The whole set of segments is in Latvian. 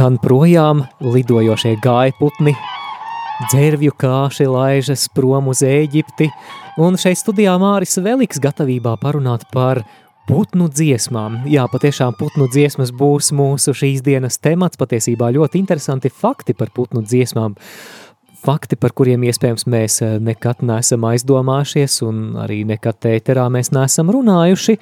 Skan projām lidojošie gaiputni, dzērvju kāši laižas prom uz Ēģipti, un šeit studijā Māris Veliks gatavībā parunāt par putnu dziesmām. Jā, patiešām putnu dziesmas būs mūsu šīs dienas temats, patiesībā ļoti interesanti fakti par putnu dziesmām. Fakti, par kuriem iespējams mēs nekad neesam aizdomājušies, un arī nekad ēterā mēs neesam runājuši.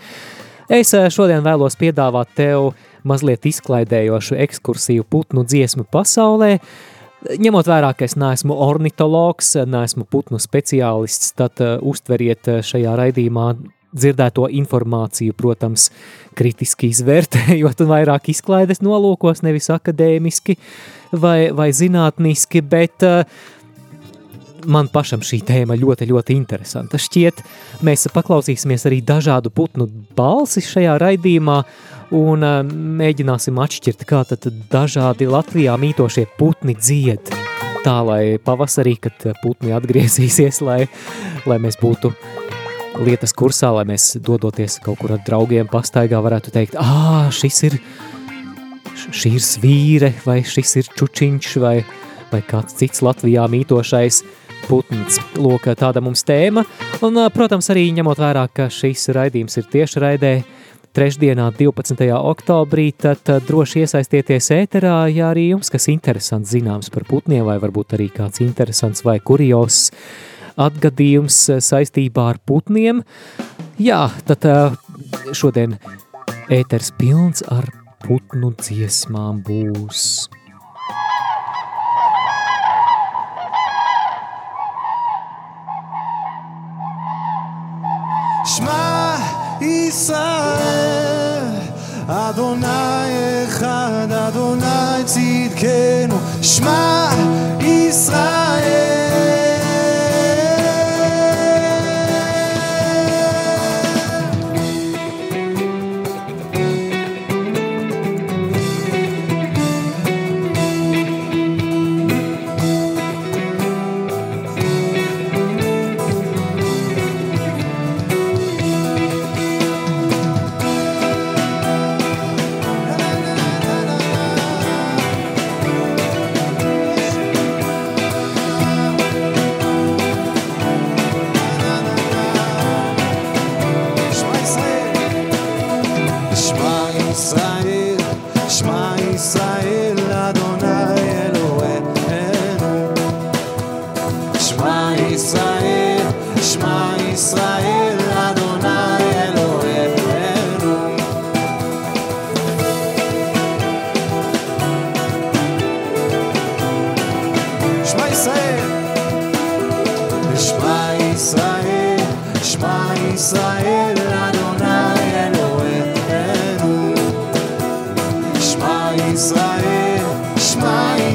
Es šodien vēlos piedāvāt tev mazliet izklaidējošu ekskursiju putnu dziesmu pasaulē. Ņemot vērā, ka es neesmu ornitologs, neesmu putnu speciālists, tad uh, uztveriet šajā raidījumā dzirdēto informāciju, protams, kritiski izvērtējot un vairāk izklaides nolūkos, nevis akadēmiski vai, vai zinātniski, bet uh, man pašam šī tēma ļoti, ļoti interesanta. Šķiet, mēs paklausīsimies arī dažādu putnu balsis šajā raidījumā un uh, mēģināsim atšķirt, kā tad dažādi Latvijā mītošie putni dzied. Tā, lai pavasarī, kad putni atgriezīsies, lai, lai mēs būtu lietas kursā, lai mēs dodoties kaut kur ar draugiem pastaigā varētu teikt, ā, šis ir, šī ir svīre, vai šis ir čučiņš, vai, vai kāds cits Latvijā mītošais putns. Lūk, tāda mums tēma, un, protams, arī ņemot vērā, ka šīs raidījums ir tieši raidē, trešdienā, 12. oktobrī, tad eh, droši iesaistieties ēterā, ja arī jums kas interesants zināms par putniem, vai varbūt arī kāds interesants vai kurios atgadījums eh, saistībā ar putniem. Jā, tad eh, šodien ēters pilns ar putnu dziesmām būs. Smile ישראל, אדוני אחד, אדוני צדקנו, שמע ישראל.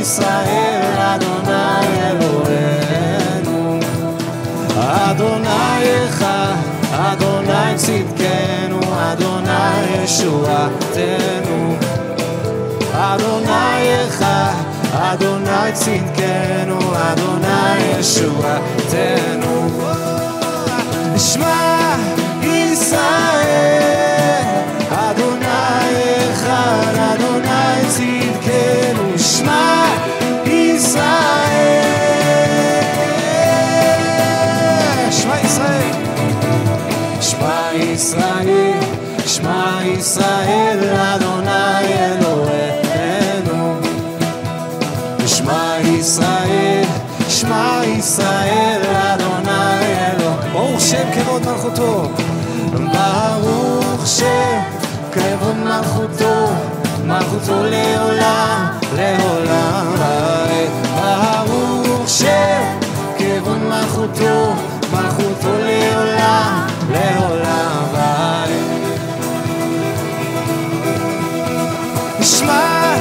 ישראל, אדוני אלוהינו. אדוני אחד, אדוני צדקנו, אדוני ישועתנו. אדוני אחד, אדוני צדקנו, אדוני ישועתנו. שמע ישראל, ישראל. שמע ישראל, שמע ישראל, שמע ישראל, אדוני אלוהינו. שמע ישראל, שמע ישראל, אדוני אלוהינו. ברוך שם כבוד מלכותו. ברוך שם מלכותו לעולם, לעולם שכיוון מלכותו, מלכותו לעולם, לעולם ועד. שמע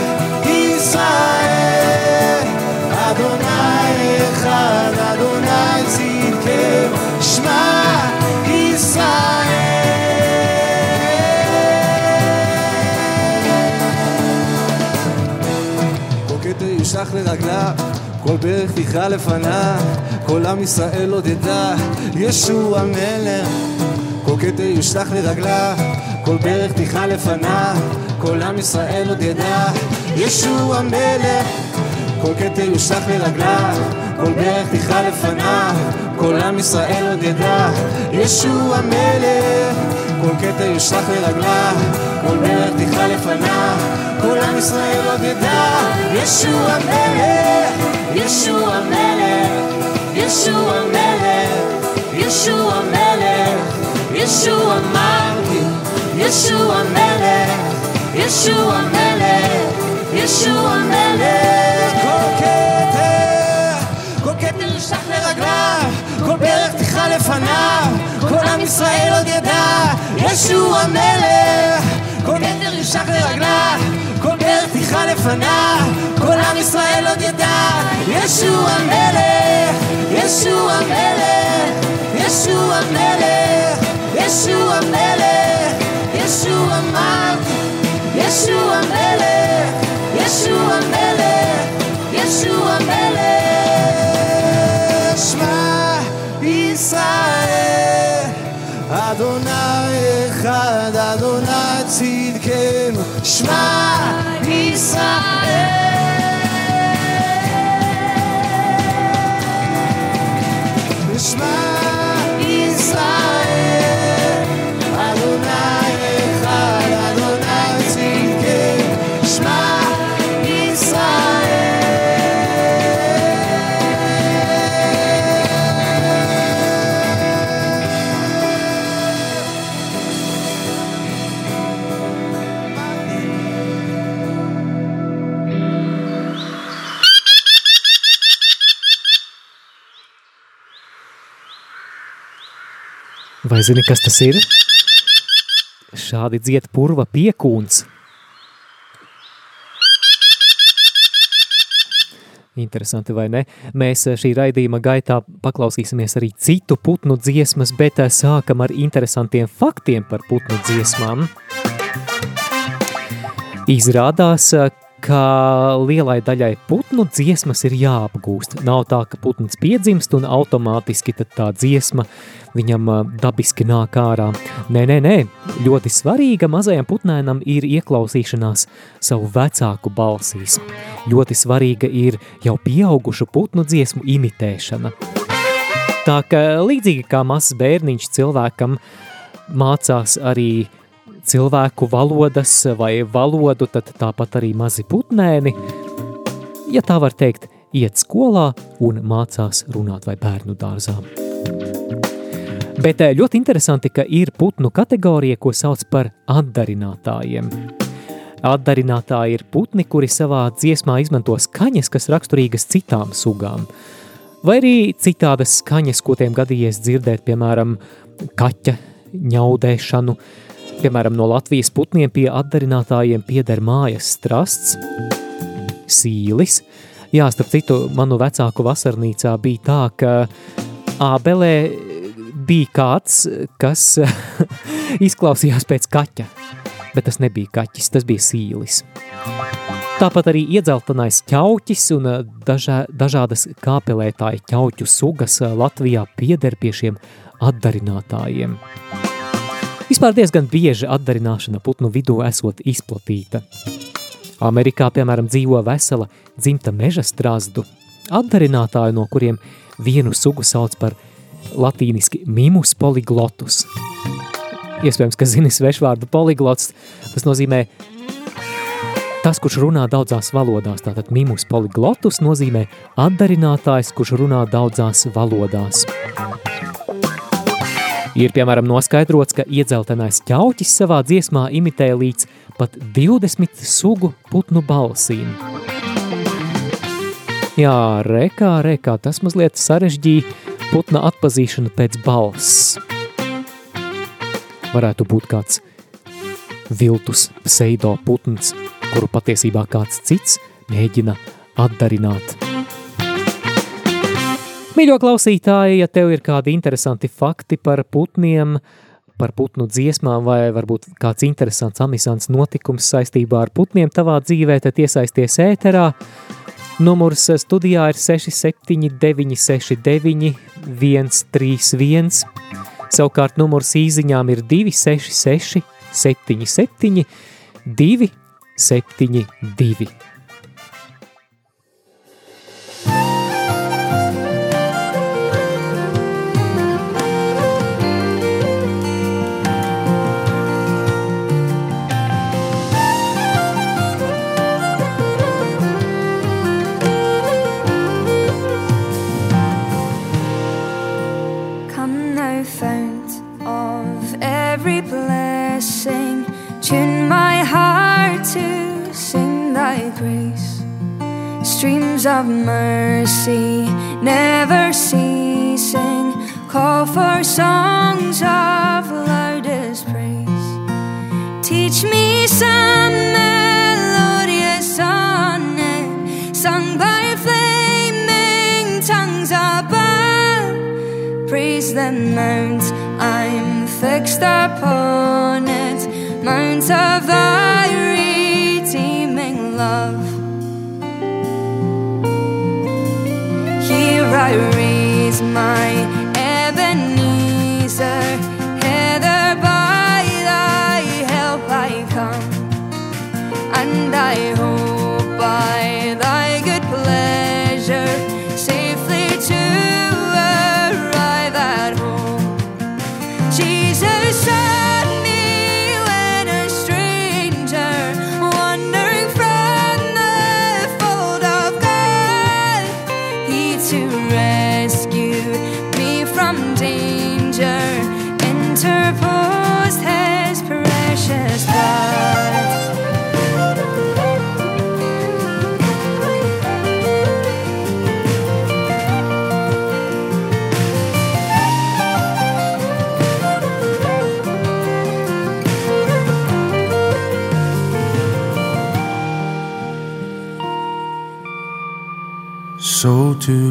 ישראל, אדוני אחד, אדוני צדקנו, שמע ישראל. יושלך לרגליו, כל ברך תכרע לפניו, כל עם ישראל עוד ידע, ישוע מלך. כל כתר יושלך לרגליו, כל ברך תכרע לפניו, כל עם ישראל עוד ידע, ישוע מלך. כל כתר יושלך לרגליו, כל ברך תכרע לפניו, כל עם ישראל עוד ידע, ישוע מלך. כל כתר יושלך לרגליו, כל ברך תכרע לפניו, כל עם ישראל עוד ידע, ישוע מלך, ישוע מלך, ישוע מלך, ישוע מלך, ישוע מלך, ישוע מלך, ישוע מלך. כל כתר, כל כתר יושלך לרגליו, כל כל עם ישראל ידע, ישוע מלך. כל כתר יושלך לרגליו, תכרע לפניו, כל עם ישראל עוד ידע, ישוע מלך, ישוע מלך, ישוע מלך, ישוע מלך, ישוע מלך, ישוע מלך, ישוע מלך, ישוע מלך. שמע ישראל, אדוני אחד, אדוני צדקנו, שמע Bye. Vai zini, kas tas ir? Šādi dzied purva piekūns. Interesanti, vai ne? Mēs šī raidījuma gaitā paklausīsimies arī citu putnu dziesmas, bet sākam ar interesantiem faktiem par putnu dziesmām. Izrādās, ka lielai daļai putnu dziesmas ir jāapgūst. Nav tā, ka putns piedzimst un automātiski tā dziesma viņam dabiski nāk ārā. Nē, nē, nē, ļoti svarīga mazajam putnēnam ir ieklausīšanās savu vecāku balsīs. Ļoti svarīga ir jau pieaugušu putnu dziesmu imitēšana. Tā ka līdzīgi kā mazs bērniņš cilvēkam mācās arī cilvēku valodas vai valodu, tad tāpat arī mazi putnēni, ja tā var teikt, iet skolā un mācās runāt vai bērnu dārzā. Bet ļoti interesanti, ka ir putnu kategorija, ko sauc par atdarinātājiem. Atdarinātāji ir putni, kuri savā dziesmā izmanto skaņas, kas raksturīgas citām sugām. Vai arī citādas skaņas, ko tiem gadījies dzirdēt, piemēram, kaķa ņaudēšanu, Piemēram, no Latvijas putniem pie atdarinātājiem pieder mājas strasts, sīlis. Jā, starp citu, manu vecāku vasarnīcā bija tā, ka ābelē bija kāds, kas izklausījās pēc kaķa, bet tas nebija kaķis, tas bija sīlis. Tāpat arī iedzeltenais ķauķis un dažā, dažādas kāpelētāju ķauķu sugas Latvijā pieder pie šiem atdarinātājiem. Vispār diezgan bieži atdarināšana putnu vidū esot izplatīta. Amerikā, piemēram, dzīvo vesela dzimta meža strazdu, atdarinātāju, no kuriem vienu sugu sauc par latīniski mimus poliglotus. Iespējams, ka zini svešvārdu poliglots, tas nozīmē tas, kurš runā daudzās valodās. Tātad mimus poliglotus nozīmē atdarinātājs, kurš runā daudzās valodās. Ir, piemēram, noskaidrots, ka iedzeltenais ķauķis savā dziesmā imitē līdz pat 20 sugu putnu balsīm. Jā, rekā, rekā, tas mazliet sarežģīja putna atpazīšanu pēc balss. Varētu būt kāds viltus pseido putns, kuru patiesībā kāds cits mēģina atdarināt. Mīļo klausītāji, ja tev ir kādi interesanti fakti par putniem, par putnu dziesmām vai varbūt kāds interesants amisants notikums saistībā ar putniem tavā dzīvē, tad iesaisties ēterā. Numurs studijā ir 679 69 131. Savukārt numurs īziņām ir 266 77 272. To rescue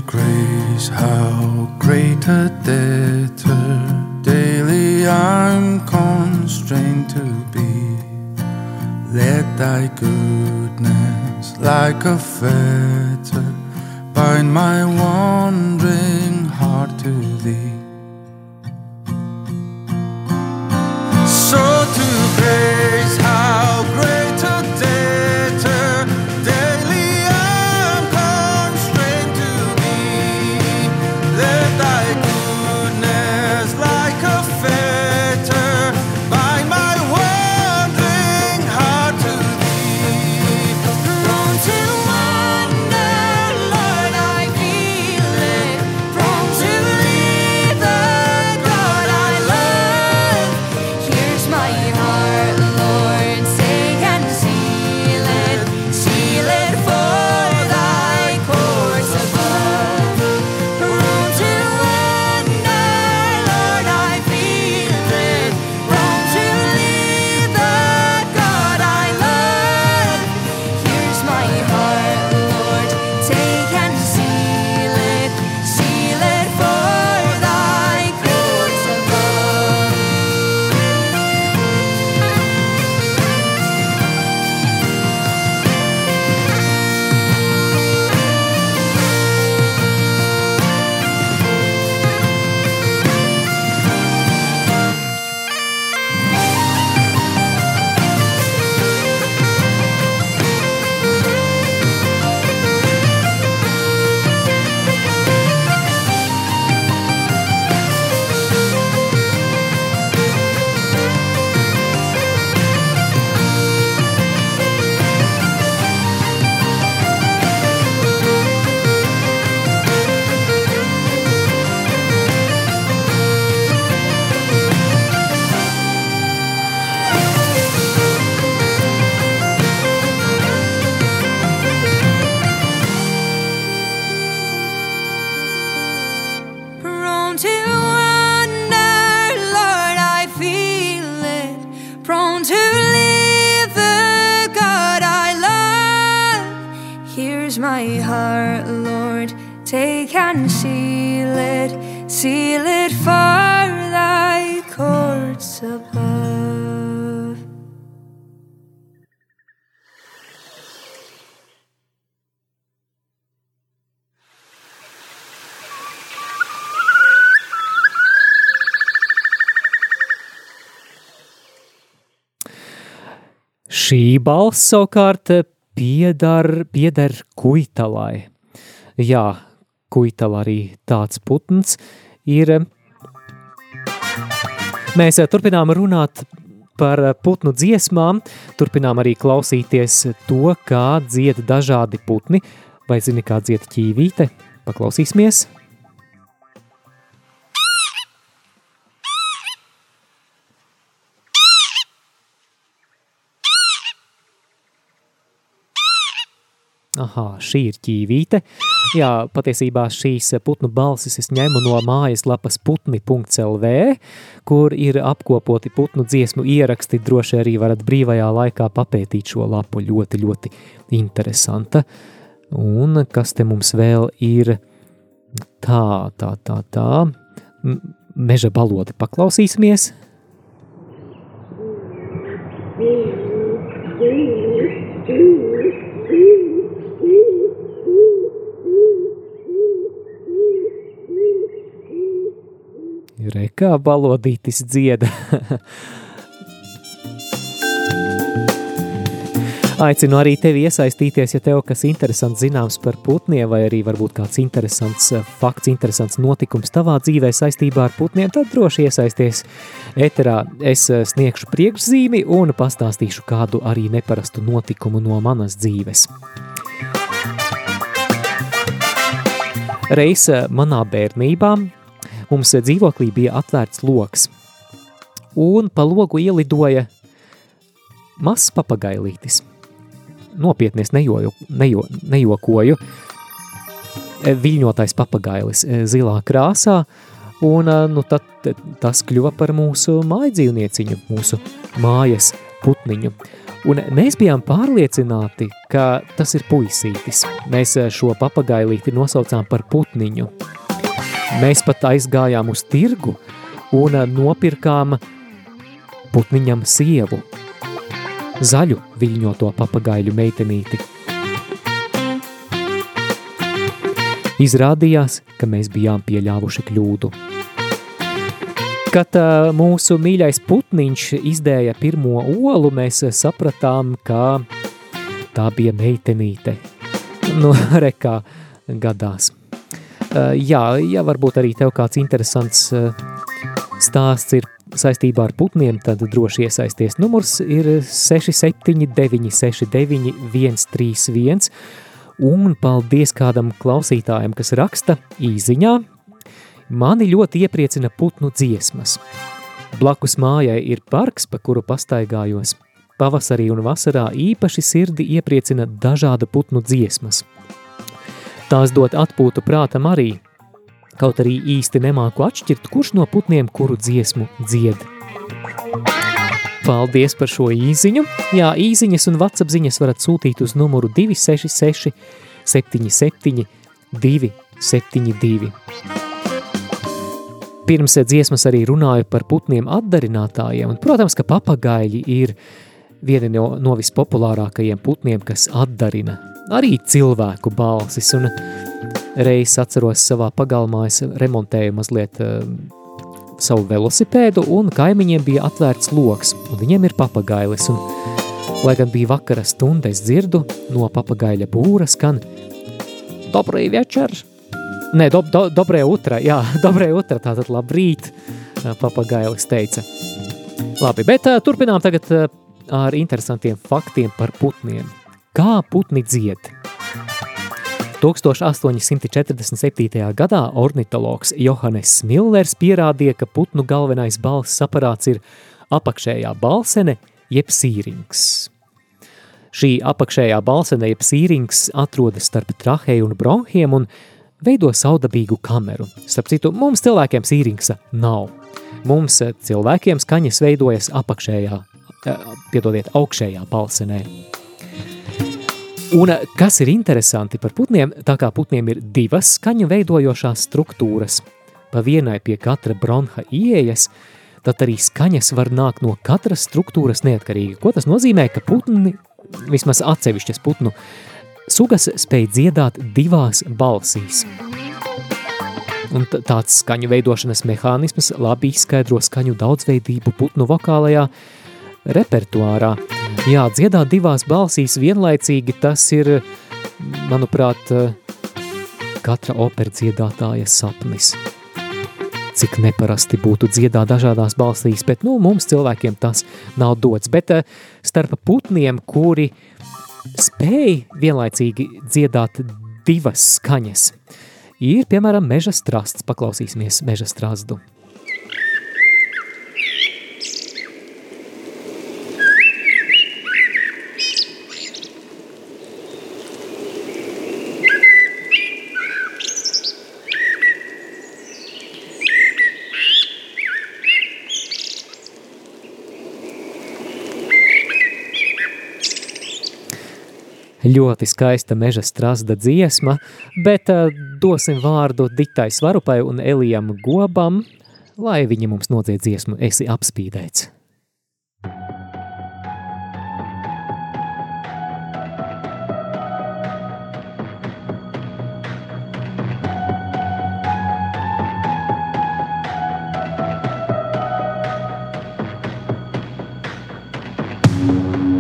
grace, how great a debtor daily I'm constrained to be. Let thy goodness, like a fetter, bind my Šī balss savukārt piedar, pieder kuitalai. Jā, kuitala arī tāds putns ir. Mēs turpinām runāt par putnu dziesmām, turpinām arī klausīties to, kā dzied dažādi putni, vai zini, kā dzied ķīvīte? Paklausīsimies! Aha, šī ir ķīvīte. Jā, patiesībā šīs putnu balsis es ņemu no mājaslapas putni.lv, kur ir apkopoti putnu dziesmu ieraksti. Droši arī varat brīvajā laikā papētīt šo lapu. Ļoti, ļoti interesanta. Un kas te mums vēl ir? Tā, tā, tā, tā. Meža balodi paklausīsimies. Rekā balodītis dzieda. Aicinu arī tevi iesaistīties, ja tev kas interesants zināms par putniem, vai arī varbūt kāds interesants eh, fakts, interesants notikums tavā dzīvē saistībā ar putniem, tad droši iesaisties eterā. Es eh, sniegšu priekšzīmi un pastāstīšu kādu arī neparastu notikumu no manas dzīves. Reiz eh, manā bērnībā mums dzīvoklī bija atvērts loks, un pa logu ielidoja mazs papagailītis. Nopietni es nejoju, nejo, nejokoju. Viļņotais papagailis zilā krāsā, un nu, tad, tas kļuva par mūsu mājdzīvnieciņu, mūsu mājas putniņu. Un mēs bijām pārliecināti, ka tas ir puisītis. Mēs šo papagailīti nosaucām par putniņu. Mēs pat aizgājām uz tirgu un nopirkām putniņam sievu, zaļu viļņoto papagaļu meitenīti. Izrādījās, ka mēs bijām pieļāvuši kļūdu. Kad uh, mūsu mīļais putniņš izdēja pirmo olu, mēs sapratām, ka tā bija meitenīte. Nu, rekā gadās. Uh, jā, ja varbūt arī tev kāds interesants uh, stāsts ir saistībā ar putniem, tad droši iesaisties. Numurs ir 679 69 131, un paldies kādam klausītājam, kas raksta īziņā. Mani ļoti iepriecina putnu dziesmas. Blakus mājai ir parks, pa kuru pastaigājos. Pavasarī un vasarā īpaši sirdi iepriecina dažāda putnu dziesmas. Tās dot atpūtu prātam arī, kaut arī īsti nemāku atšķirt, kurš no putniem kuru dziesmu dzied. Paldies par šo īziņu. Jā, īziņas un WhatsApp ziņas varat sūtīt uz numuru 266 77 272. Pirms dziesmas arī runāju par putniem atdarinātājiem, un, protams, ka papagaļi ir viena no, no vispopulārākajiem putniem, kas atdarina arī cilvēku balsis, un Reiz atceros savā pagalmā, es remontēju mazliet uh, savu velosipēdu, un kaimiņiem bija atvērts loks, un viņiem ir papagailis. Un, lai gan bija vakara stunda, es dzirdu no papagaļa būra skan Dobrī večer! Nē, do, do, dobrē utra, jā, dobrē utra, tātad labrīt, papagailis teica. Labi, bet uh, turpinām tagad uh, ar interesantiem faktiem par putniem. Kā putni dzied? 1847. gadā ornitologs Johannes Millers pierādīja, ka putnu galvenais balss aparāts ir apakšējā balsene jeb sīrings. Šī apakšējā balsene jeb sīrings atrodas starp traheju un bronhiem un veido saudabīgu kameru. Starp citu, mums cilvēkiem sīringsa nav. Mums cilvēkiem skaņas veidojas apakšējā, piedodiet, augšējā balsenē. Un kas ir interesanti par putniem, tā kā putniem ir divas skaņu veidojošās struktūras, pa vienai pie katra bronha ieejas, tad arī skaņas var nākt no katras struktūras neatkarīgi. Ko tas nozīmē, ka putni, vismaz atsevišķas putnu sugas spēj dziedāt divās balsīs. Un tāds skaņu veidošanas mehānisms labi izskaidro skaņu daudzveidību putnu vokālajā repertuārā. Jā, dziedāt divās balsīs vienlaicīgi tas ir, manuprāt, katra opera dziedātāja sapnis. Cik neparasti būtu dziedāt dažādās balsīs, bet nu, mums cilvēkiem tas nav dots. Bet starp putniem, kuri spēj vienlaicīgi dziedāt divas skaņas, ir piemēram meža strasts. Paklausīsimies meža strasdu. Ļoti skaista meža strasda dziesma, bet uh, dosim vārdu Ditai Svarupai un Elijam Gobam, lai viņi mums nodzied dziesmu Esi apspīdēts.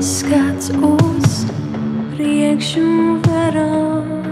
Skats uz یک شوورم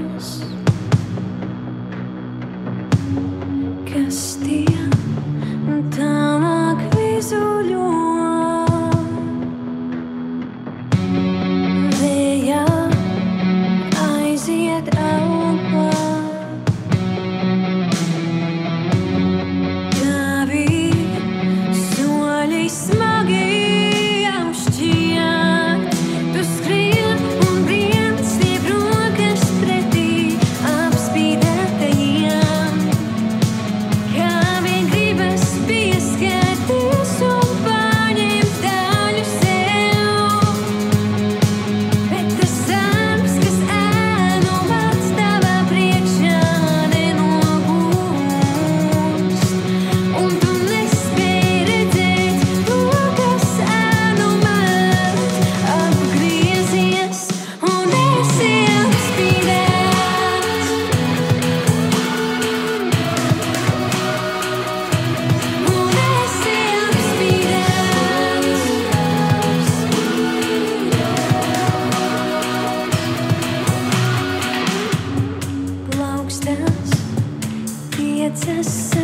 just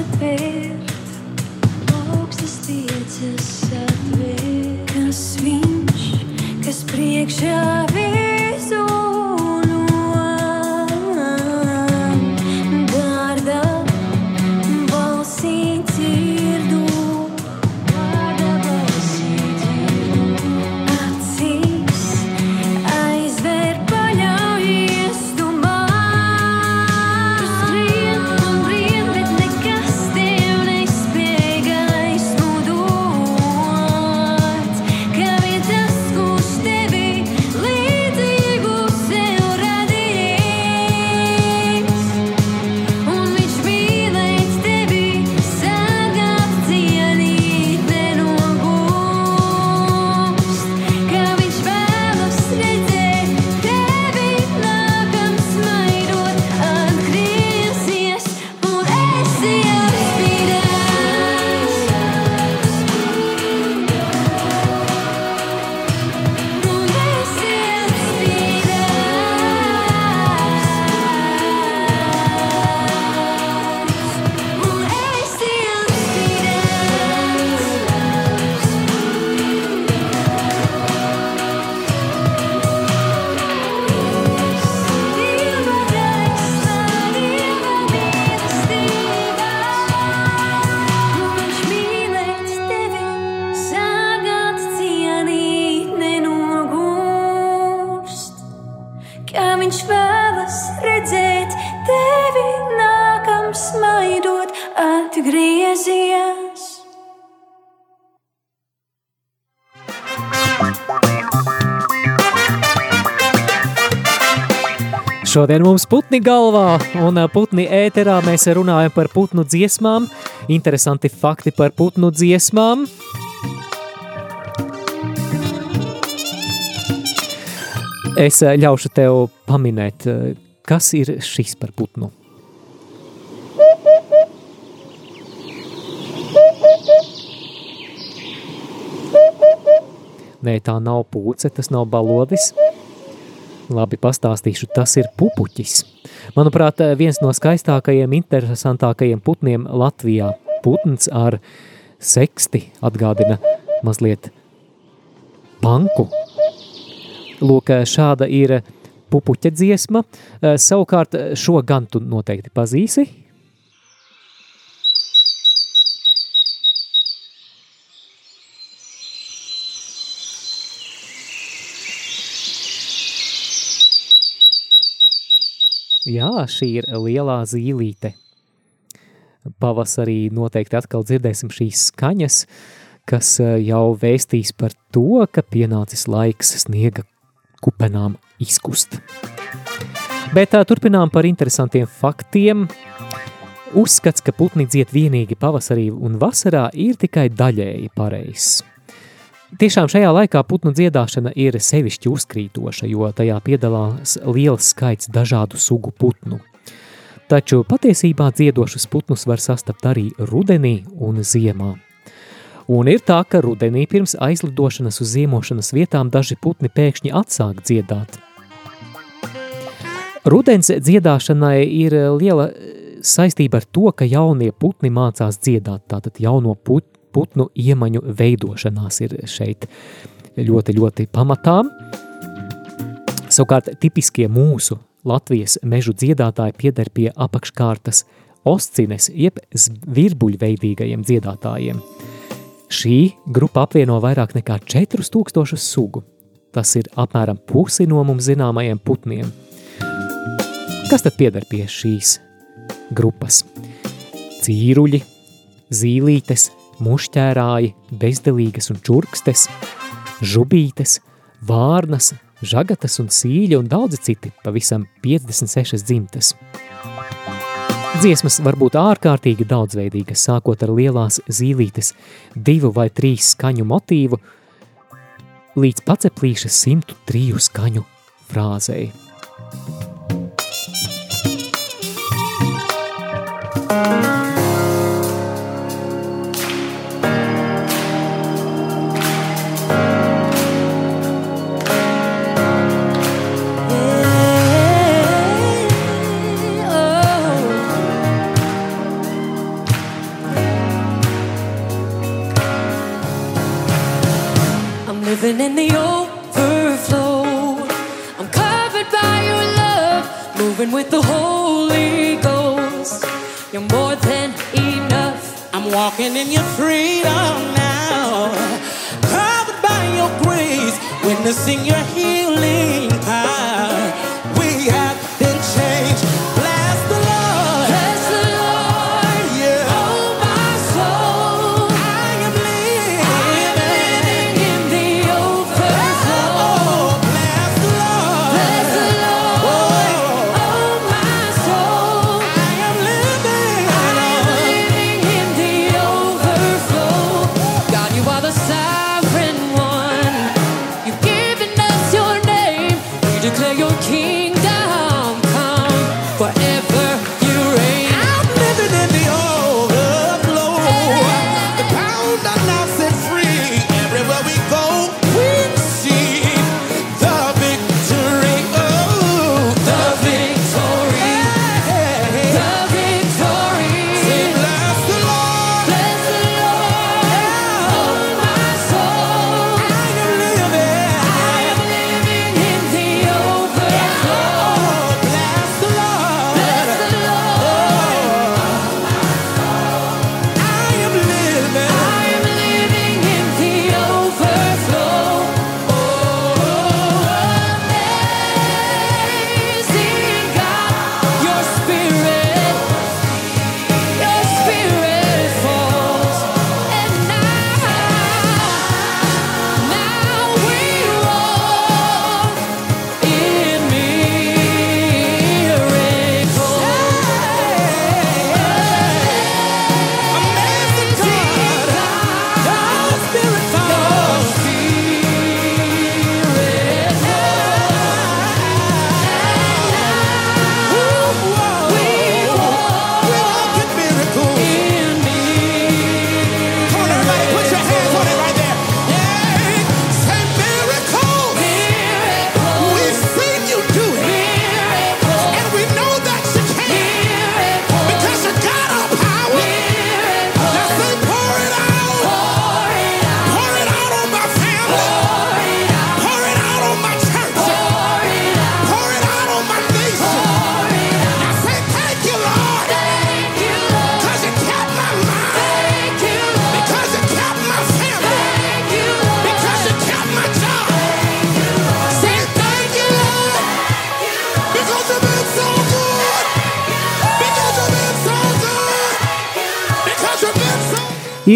Šodien mums putni galvā un putni ēterā mēs runājam par putnu dziesmām. Interesanti fakti par putnu dziesmām. Es ļaušu tev paminēt, kas ir šis par putnu. Nē, tā nav pūce, tas nav balodis. Labi, pastāstīšu, tas ir pupuķis. Manuprāt, viens no skaistākajiem, interesantākajiem putniem Latvijā. Putns ar seksti atgādina mazliet panku. Lūk, šāda ir pupuķa dziesma. Savukārt šo gan tu noteikti pazīsi. Jā, šī ir lielā zīlīte. Pavasarī noteikti atkal dzirdēsim šīs skaņas, kas eh, jau vēstīs par to, ka pienācis laiks sniega kupenām izkust. Bet tā, turpinām par interesantiem faktiem. Uzskats, ka putni dzied vienīgi pavasarī un vasarā ir tikai daļēji pareizs. Tiešām šajā laikā putnu dziedāšana ir sevišķi uzkrītoša, jo tajā piedalās liels skaits dažādu sugu putnu. Taču patiesībā dziedošus putnus var sastapt arī rudenī un ziemā. Un ir tā, ka rudenī pirms aizlidošanas uz ziemošanas vietām daži putni pēkšņi atsāk dziedāt. Rudens dziedāšanai ir liela saistība ar to, ka jaunie putni mācās dziedāt, tātad jauno put, putnu iemaņu veidošanās ir šeit ļoti, ļoti pamatā. Savukārt tipiskie mūsu Latvijas mežu dziedātāji pieder pie apakškārtas oscines, jeb virbuļveidīgajiem dziedātājiem. Šī grupa apvieno vairāk nekā 4000 sugu. Tas ir apmēram pusi no mums zināmajiem putniem. Kas tad pieder pie šīs grupas? Cīruļi, zīlītes, mušķērāji, bezdelīgas un čurkstes, žubītes, vārnas, žagatas un sīļi un daudzi citi, pavisam 56 dzimtes. Dziesmas var būt ārkārtīgi daudzveidīgas, sākot ar lielās zīlītes divu vai trīs skaņu motīvu, līdz paceplīšas 103 skaņu frāzei. I'm moving with the Holy Ghost. You're more than enough. I'm walking in your freedom now. Covered by your grace, witnessing your healing power.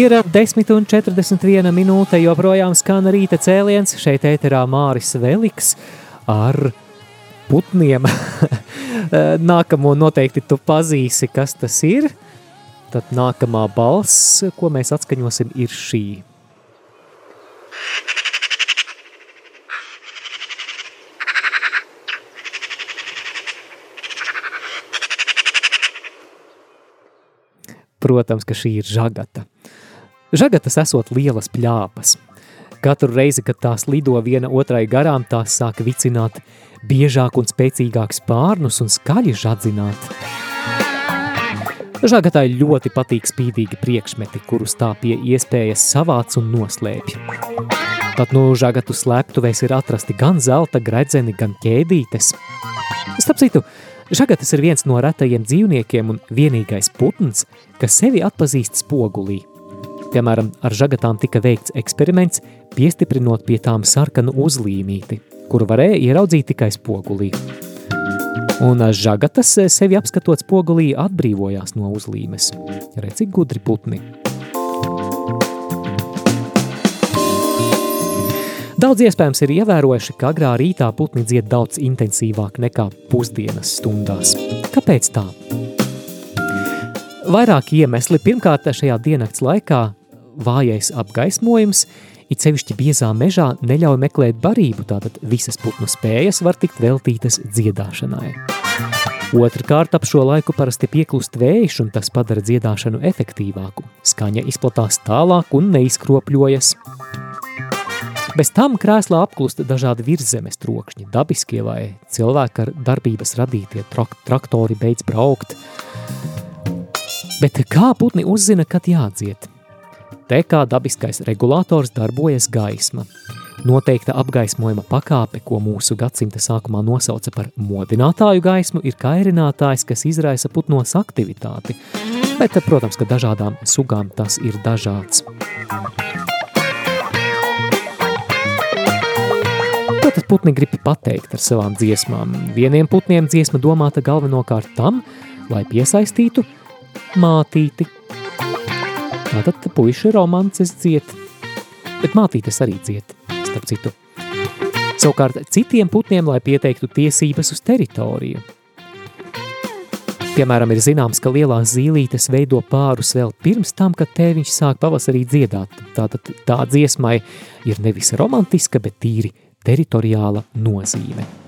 Ir 10 un 41 minūte, joprojām skan rīta cēliens. Šeit ēterā Māris Veliks ar putniem. Nākamo noteikti tu pazīsi, kas tas ir. Tad nākamā balss, ko mēs atskaņosim, ir šī. Protams, ka šī ir žagata. Žagatas esot lielas pļāpas. Katru reizi, kad tās lido viena otrai garām, tās sāk vicināt biežāk un spēcīgāk spārnus un skaļi žadzināt. Žagatai ļoti patīk spīdīgi priekšmeti, kurus tā pie iespējas savāc un noslēpj. Tad no žagatu slēptuvēs ir atrasti gan zelta gredzeni, gan ķēdītes. Starp citu, žagatas ir viens no retajiem dzīvniekiem un vienīgais putns, kas sevi atpazīst spogulī. Piemēram, ar žagatām tika veikts eksperiments, piestiprinot pie tām sarkanu uzlīmīti, kuru varēja ieraudzīt tikai spogulī. Un žagatas sevi apskatot spogulī atbrīvojās no uzlīmes. Redzi, gudri putni. Daudz iespējams ir ievērojuši, ka agrā rītā putni dzied daudz intensīvāk nekā pusdienas stundās. Kāpēc tā? Vairāki iemesli. Pirmkārt, šajā diennakts laikā vājais apgaismojums, it sevišķi biezā mežā neļauj meklēt barību, tātad visas putnu spējas var tikt veltītas dziedāšanai. Otrkārt, ap šo laiku parasti pieklust vējš, un tas padara dziedāšanu efektīvāku. Skaņa izplatās tālāk un neizkropļojas. Bez tam krēslā apklust dažādi virzemes trokšņi, dabiskie vai cilvēki ar darbības radītie trak traktori beidz braukt. Bet kā putni uzzina, kad jādzied? Te kā dabiskais regulators darbojas gaisma. Noteikta apgaismojuma pakāpe, ko mūsu gadsimta sākumā nosauca par modinātāju gaismu, ir kairinātājs, kas izraisa putnos aktivitāti. Bet, protams, ka dažādām sugām tas ir dažāds. Ko tad putni grib pateikt ar savām dziesmām? Vieniem putniem dziesma domāta galvenokārt tam, lai piesaistītu mātīti – Tātad puiši romances dziet, bet mātītes arī dziet, starp citu. Savukārt citiem putniem, lai pieteiktu tiesības uz teritoriju. Piemēram, ir zināms, ka lielās zīlītes veido pārus vēl pirms tam, kad tēviņš sāk pavasarī dziedāt. Tātad tā dziesmai ir nevis romantiska, bet tīri teritoriāla nozīme.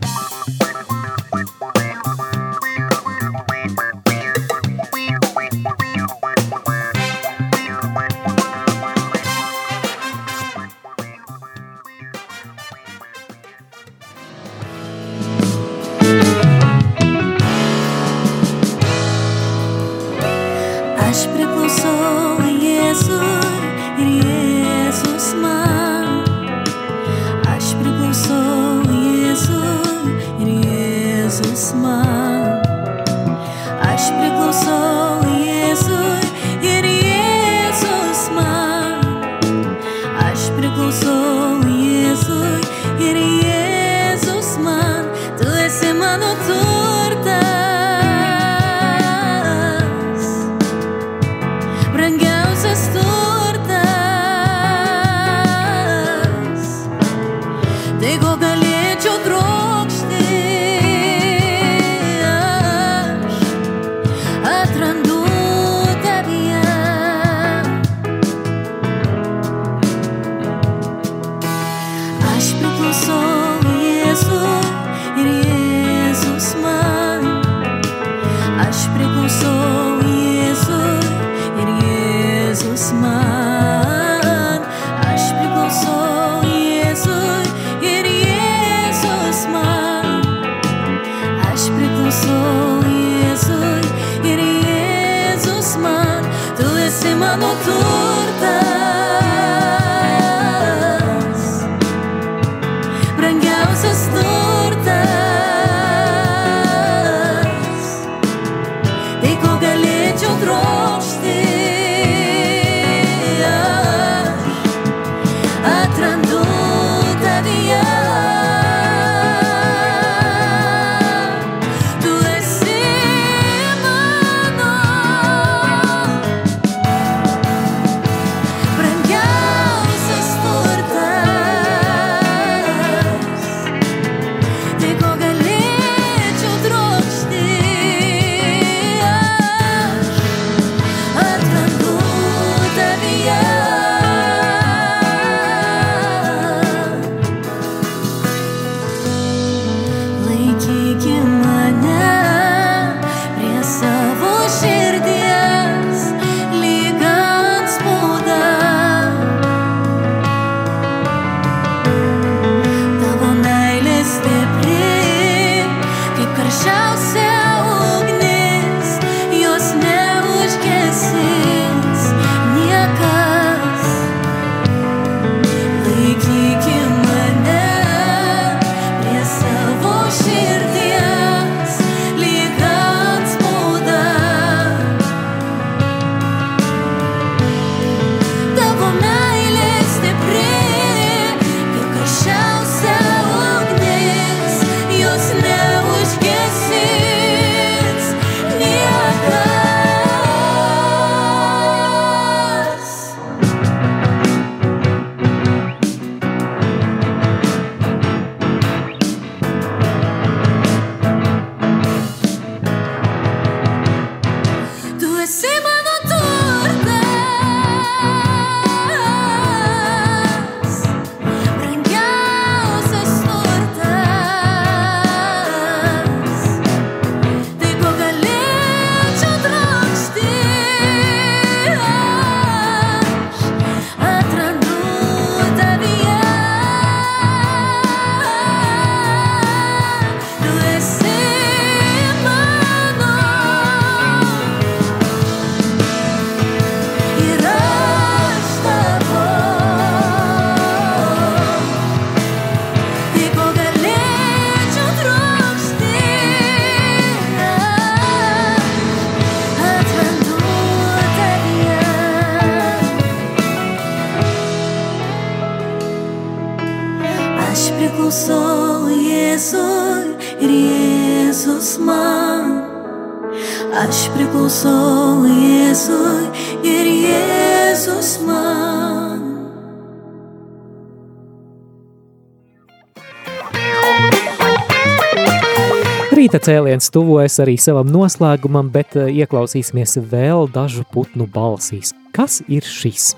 Rīta cēliens tuvojas arī savam noslēgumam, bet eh, ieklausīsimies vēl dažu putnu balsīs. Kas ir šis?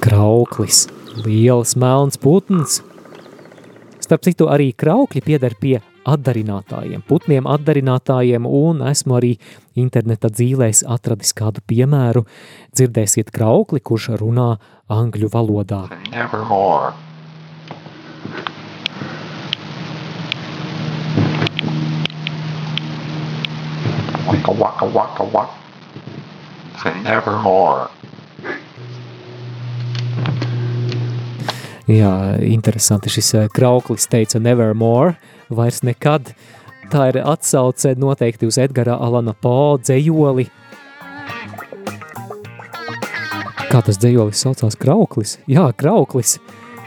Krauklis, liels melns putns. Starp citu, arī kraukļi pieder pie atdarinātājiem, putniem atdarinātājiem, un esmu arī interneta dzīvēs atradis kādu piemēru. Dzirdēsiet kraukli, kurš runā angļu valodā. Nevermore. Waka waka waka waka. Nevermore. Jā, interesanti šis eh, krauklis teica nevermore, vairs nekad. Tā ir atsauce noteikti uz Edgara Alana Poe dzējoli. Kā tas dzējolis saucās? Krauklis? Jā, krauklis,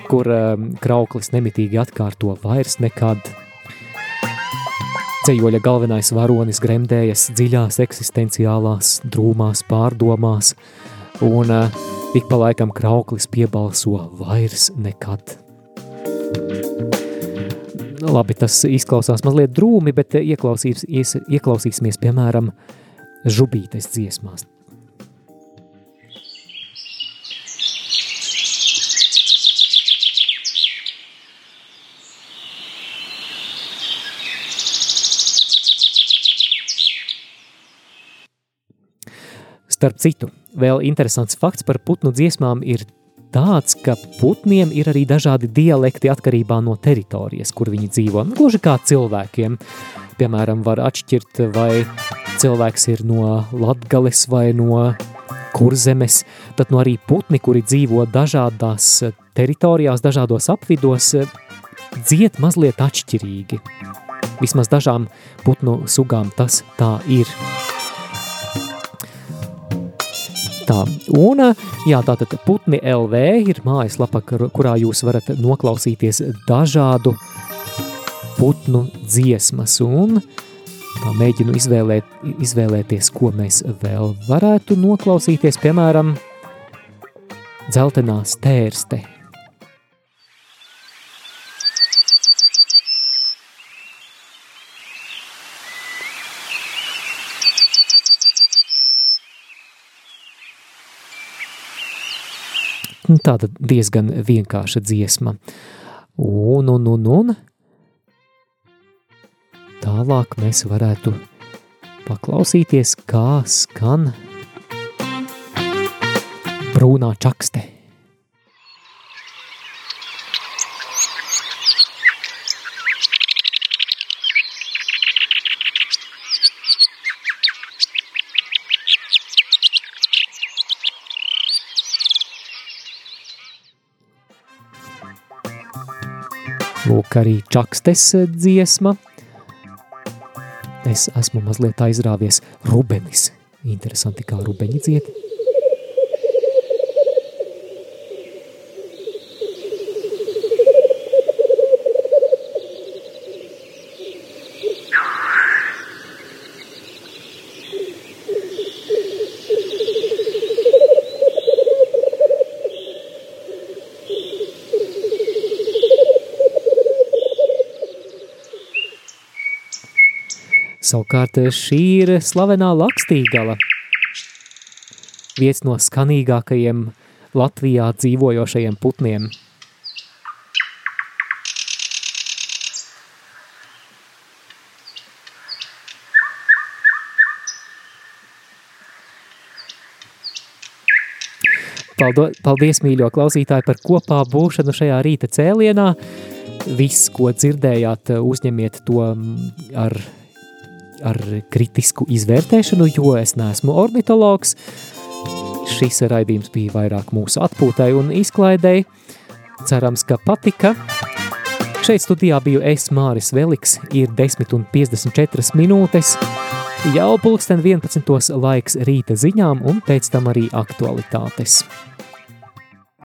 kur um, krauklis nemitīgi atkārto vairs nekad. Ceļoļa galvenais varonis gremdējas dziļās eksistenciālās, drūmās pārdomās, un uh, ik pa laikam krauklis piebalso vairs nekad. Labi, tas izklausās mazliet drūmi, bet ieklausīs, ieklausīsimies, piemēram, žubītes dziesmās. Starp citu, vēl interesants fakts par putnu dziesmām ir tāds, ka putniem ir arī dažādi dialekti atkarībā no teritorijas, kur viņi dzīvo. Nu, gluži kā cilvēkiem. Piemēram, var atšķirt, vai cilvēks ir no Latgales vai no kurzemes, tad no arī putni, kuri dzīvo dažādās teritorijās, dažādos apvidos, dzied mazliet atšķirīgi. Vismaz dažām putnu sugām tas tā ir. Tā, un jā, tātad Putni LV ir mājaslapa, kurā jūs varat noklausīties dažādu putnu dziesmas. Un tā mēģinu izvēlēt, izvēlēties, ko mēs vēl varētu noklausīties, piemēram, dzeltenā stērste – Nu, tāda diezgan vienkārša dziesma. Un, un, un, un tālāk mēs varētu paklausīties, kā skan brūnā čakste. Lūk, arī čakstes dziesma. Es esmu mazliet aizrāvies rubenis. Interesanti, kā rubeņi dzied. Savukārt šī ir slavenā Lakstīgala, viens no skanīgākajiem Latvijā dzīvojošajiem putniem. Paldies, mīļo klausītāji, par kopā būšanu šajā rīta cēlienā. Viss, ko dzirdējāt, uzņemiet to ar ar kritisku izvērtēšanu, jo es neesmu ornitologs. Šis raidījums bija vairāk mūsu atpūtai un izklaidēji. Cerams, ka patika. Šeit studijā biju es Māris Veliks, ir 10 un 54 minūtes. Jau pulksten 11. laiks rīta ziņām un pēc tam arī aktualitātes.